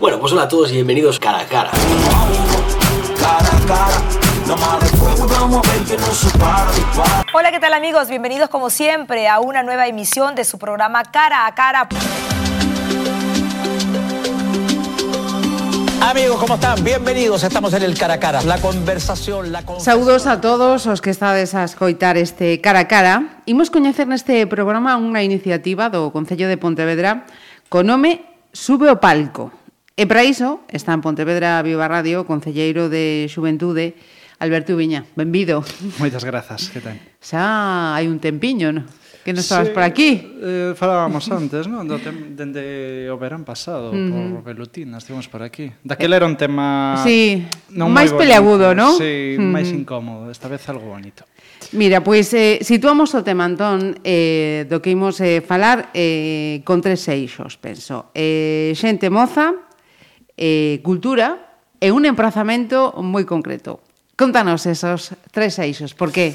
Bueno, pues hola a todos y bienvenidos cara a cara. Hola, ¿qué tal amigos? Bienvenidos como siempre a una nueva emisión de su programa Cara a Cara. Amigos, ¿cómo están? Bienvenidos. Estamos en el cara a cara. La conversación, la conversación. Saudos a todos os que estades a escoitar este cara a cara. Imos coñecer neste programa unha iniciativa do Concello de Pontevedra co nome Sube o Palco. E para iso está en Pontevedra Viva Radio o Concelleiro de Xuventude, Alberto Viña. Benvido. Moitas grazas, que tal? Xa hai un tempiño, non? Que non estabas sí, por aquí? Eh, falábamos antes, non? Do tem, dende o verán pasado, uh -huh. por Velutina, estivemos por aquí. Daquela era un tema... Sí, non máis peleagudo, non? Sí, mm máis incómodo, esta vez algo bonito. Mira, pois eh, situamos o tema, Antón, eh, do que imos eh, falar eh, con tres eixos, penso. Eh, xente moza, eh, cultura e un emprazamento moi concreto. Contanos esos tres eixos, por qué?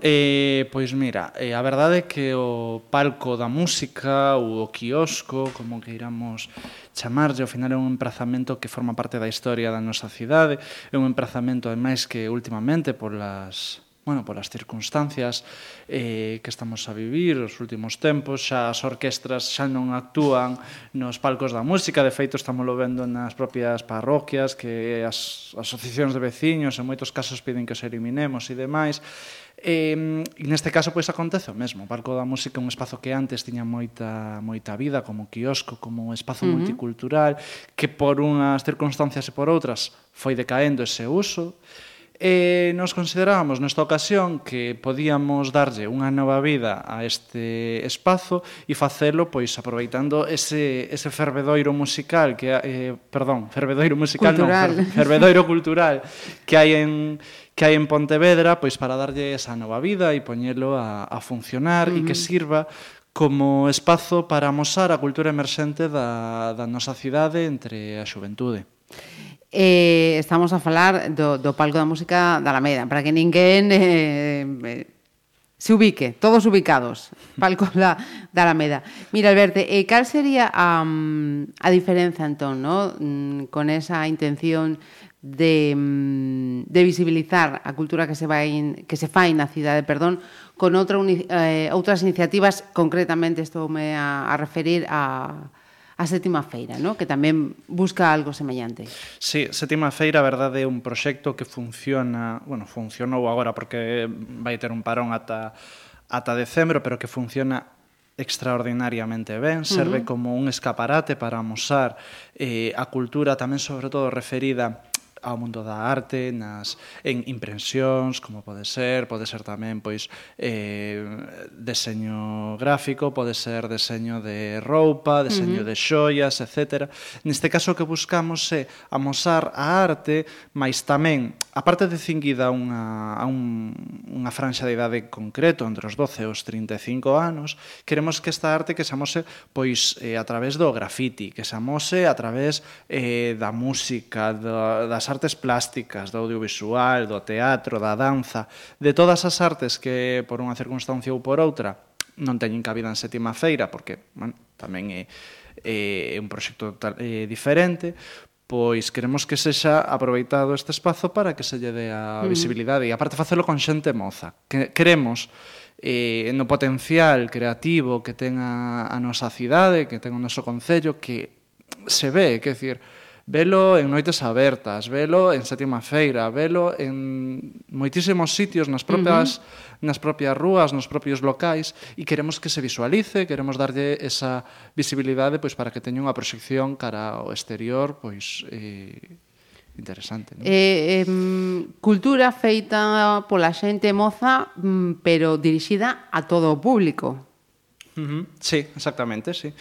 Eh, pois mira, eh, a verdade é que o palco da música ou o quiosco, como que iramos chamarlle, ao final é un emprazamento que forma parte da historia da nosa cidade, é un emprazamento, ademais, que últimamente por las bueno, polas circunstancias eh, que estamos a vivir os últimos tempos, xa as orquestras xa non actúan nos palcos da música, de feito estamos lo vendo nas propias parroquias, que as asociacións de veciños en moitos casos piden que os eliminemos e demais. Eh, e neste caso pois acontece o mesmo. O Parco da Música é un espazo que antes tiña moita moita vida como quiosco, como un espazo uh -huh. multicultural, que por unhas circunstancias e por outras foi decaendo ese uso E nos considerábamos nesta ocasión que podíamos darlle unha nova vida a este espazo e facelo pois aproveitando ese, ese fervedoiro musical que eh, perdón, fervedoiro musical cultural. non, fer, fervedoiro cultural que hai en que hai en Pontevedra pois para darlle esa nova vida e poñelo a, a funcionar uh -huh. e que sirva como espazo para amosar a cultura emerxente da, da nosa cidade entre a xuventude eh, estamos a falar do, do Palco da Música da Alameda, para que ninguén eh, eh se ubique, todos ubicados, Palco da, da Alameda. Mira, Alberto, eh, cal sería a, a diferenza, entón, no? Mm, con esa intención de, mm, de visibilizar a cultura que se vai que se fai na cidade, perdón, con outra, eh, outras iniciativas, concretamente estou me a, a referir a a Sétima Feira, no? que tamén busca algo semellante. Sí, Sétima Feira, a verdade, é un proxecto que funciona, bueno, funcionou agora porque vai ter un parón ata ata decembro, pero que funciona extraordinariamente ben, serve uh -huh. como un escaparate para amosar eh, a cultura tamén sobre todo referida ao mundo da arte nas en impresións, como pode ser, pode ser tamén pois eh deseño gráfico, pode ser deseño de roupa, deseño uh -huh. de xoias, etc. Neste caso o que buscamos é amosar a arte, mais tamén a parte de cinguida a unha a un, unha franxa de idade concreto entre os 12 e os 35 anos, queremos que esta arte que se amose pois eh, a través do graffiti, que se amose a través eh, da música, da, das artes plásticas, do audiovisual, do teatro, da danza, de todas as artes que por unha circunstancia ou por outra non teñen cabida en sétima feira, porque bueno, tamén é, é un proxecto total, é, diferente, pois queremos que sexa aproveitado este espazo para que se lle dé a visibilidade mm. e aparte facelo con xente moza. Que queremos eh, no potencial creativo que ten a, a nosa cidade, que ten o noso concello, que se ve, que decir, Velo en noites abertas, velo en Sétima Feira, velo en moitísimos sitios nas propias uh -huh. nas propias rúas, nos propios locais e queremos que se visualice, queremos darlle esa visibilidade pois para que teña unha proxección cara ao exterior, pois eh, interesante. Non? Eh, eh, cultura feita pola xente moza, mm, pero dirixida a todo o público. Uh -huh. Sí, exactamente, sí.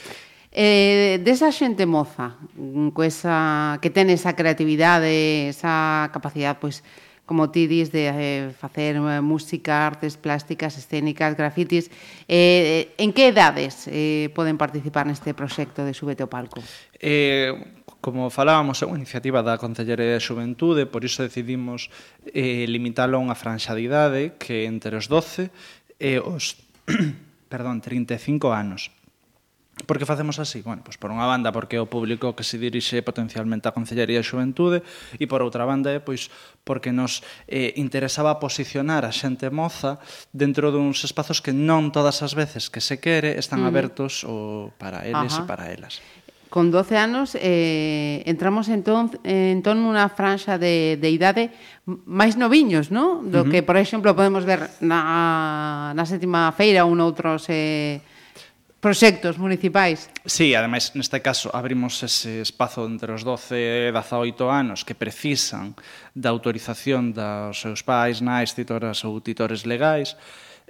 Eh, desa xente moza, mm, co esa, que ten esa creatividade, esa capacidade, pois, como ti dis, de eh, facer eh, música, artes plásticas, escénicas, grafitis, eh, en que edades eh, poden participar neste proxecto de Súbete ao Palco? Eh, como falábamos, é unha iniciativa da Concellería de Xuventude, por iso decidimos eh, limitarlo a unha franxa de idade que entre os 12 e os perdón, 35 anos. Por que facemos así? Bueno, pois por unha banda porque é o público que se dirixe potencialmente á Concellería de Xuventude e por outra banda é pois porque nos eh, interesaba posicionar a xente moza dentro duns espazos que non todas as veces que se quere están mm. abertos o para eles Ajá. e para elas. Con 12 anos eh, entramos entón, entón nunha franxa de, de idade máis noviños, non? Do uh -huh. que, por exemplo, podemos ver na, na sétima feira ou noutros eh, proxectos municipais. Sí, ademais, neste caso, abrimos ese espazo entre os 12 e 18 anos que precisan da autorización dos seus pais, nais, titoras ou titores legais,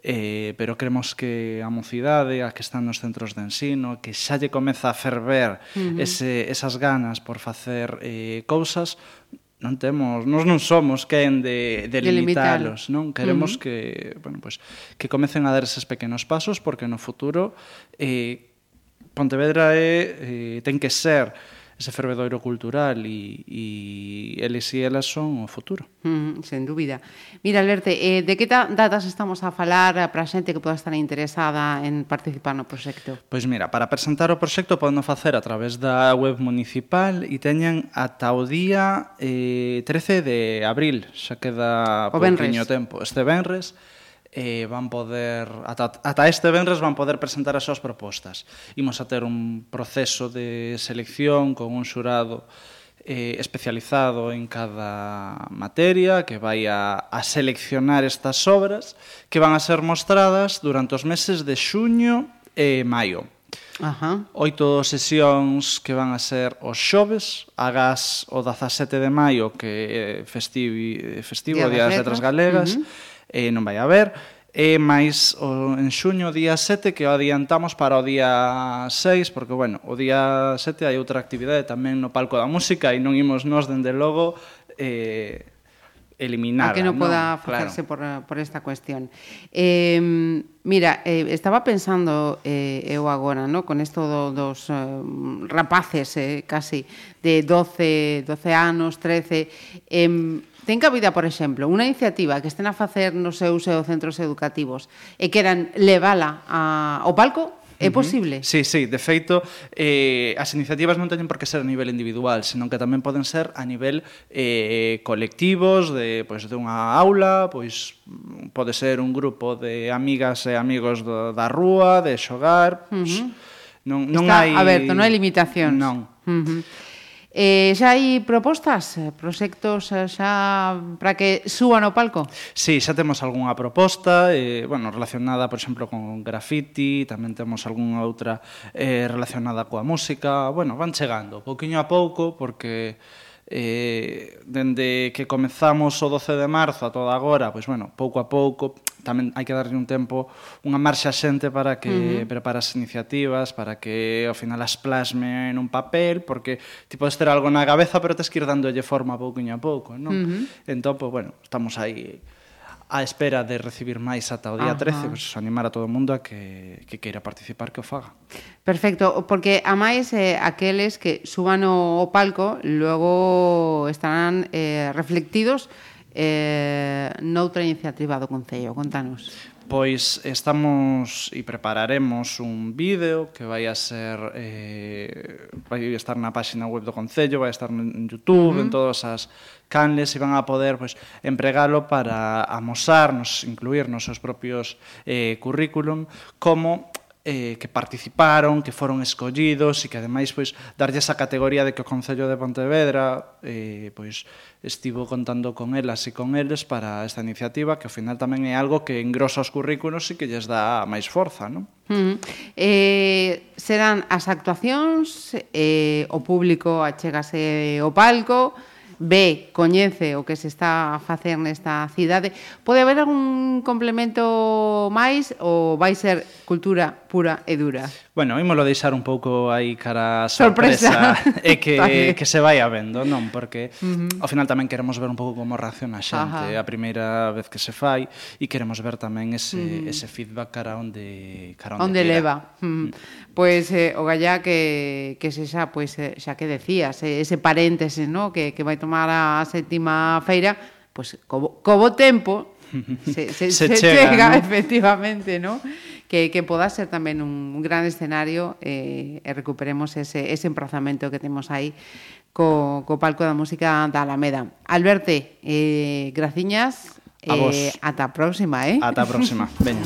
eh, pero cremos que a mocidade, a que están nos centros de ensino, que xa lle comeza a ferver uh -huh. ese, esas ganas por facer eh, cousas, non temos, nós non somos quen de, de limitalos, non? Queremos uh -huh. que, bueno, pues, que comecen a dar esos pequenos pasos porque no futuro eh, Pontevedra é, eh, ten que ser ese fervedoiro cultural e, e eles e elas son o futuro. Mm, sen dúbida. Mira, Alberto, eh, de que datas estamos a falar eh, para a xente que poda estar interesada en participar no proxecto? Pois mira, para presentar o proxecto poden facer a través da web municipal e teñen ata o día eh, 13 de abril, xa queda o pouquinho tempo. Este Benres eh, van poder, ata, ata este venres van poder presentar as súas propostas. Imos a ter un proceso de selección con un xurado eh, especializado en cada materia que vai a, a seleccionar estas obras que van a ser mostradas durante os meses de xuño e maio. Ajá. Oito sesións que van a ser os xoves, agás o 17 de maio que é festivo, festivo, Día, Día das Letras Galegas, uh -huh eh, non vai haber, e máis o, en xuño día 7 que o adiantamos para o día 6 porque bueno, o día 7 hai outra actividade tamén no palco da música e non imos nós dende logo eh, eliminar A que non poda ¿no? facerse claro. por, por esta cuestión. Eh, mira, eh, estaba pensando eh, eu agora, ¿no? con isto do, dos eh, rapaces eh, casi de 12, 12 anos, 13, eh, Ten cabida, por exemplo, unha iniciativa que estén a facer nos seus eh, centros educativos e queran levala a, ao palco, É posible? Uh -huh. Sí, sí, de feito, eh, as iniciativas non teñen por que ser a nivel individual, senón que tamén poden ser a nivel eh, colectivos, de, pois, de unha aula, pois pode ser un grupo de amigas e amigos do, da rúa, de xogar... Pois, uh -huh. Non, non Está hai... aberto, non hai limitacións. Non. Uh -huh. Eh, xa hai propostas, eh, proxectos eh, xa para que suban ao palco? Sí, xa temos algunha proposta, eh, bueno, relacionada, por exemplo, con graffiti, tamén temos algunha outra eh, relacionada coa música, bueno, van chegando, pouquiño a pouco, porque eh, dende que comezamos o 12 de marzo a toda agora, pois bueno, pouco a pouco, tamén hai que darlle un tempo, unha marxa xente para que uh -huh. prepara as iniciativas, para que ao final as plasme en un papel, porque ti podes ter algo na cabeza, pero tes que ir dándolle forma pouco a pouco, non? Uh -huh. Entón, pois, bueno, estamos aí á espera de recibir máis ata o día Ajá. 13, pois pues, animar a todo o mundo a que, que queira participar que o faga. Perfecto, porque a máis eh, aqueles que suban o, o palco logo estarán eh, reflectidos eh, noutra iniciativa do Concello. Contanos. Pois estamos e prepararemos un vídeo que vai a ser eh, vai estar na páxina web do Concello, vai estar en Youtube, uh -huh. en todas as canles e van a poder pois, empregalo para amosarnos, incluir nos seus propios eh, currículum como eh, que participaron, que foron escollidos e que ademais pois darlle esa categoría de que o Concello de Pontevedra eh, pois estivo contando con elas e con eles para esta iniciativa que ao final tamén é algo que engrosa os currículos e que lles dá máis forza, non? Mm. Eh, serán as actuacións, eh, o público achégase o palco, ve, coñece o que se está a facer nesta cidade. Pode haber algún complemento máis ou vai ser cultura pura e dura? Bueno, ímolo deixar un pouco aí cara a sorpresa, sorpresa. e que, que se vai vendo, non? Porque uh -huh. ao final tamén queremos ver un pouco como reacciona a xente Ajá. a primeira vez que se fai e queremos ver tamén ese, uh -huh. ese feedback cara onde, cara onde, onde leva. Pois eh, o Gallá que, que se xa, pois, eh, xa que decías, eh, ese paréntesis, no? que, que vai tomar a sétima feira, pois co, co bo tempo se, se, se, se chega, chega ¿no? efectivamente, ¿no? Que, que poda ser tamén un, un gran escenario eh, e recuperemos ese, ese emprazamento que temos aí co, co palco da música da Alameda. Alberte, eh, graciñas. Eh, a vos. Eh, ata a próxima, eh? Ata a próxima. Veña.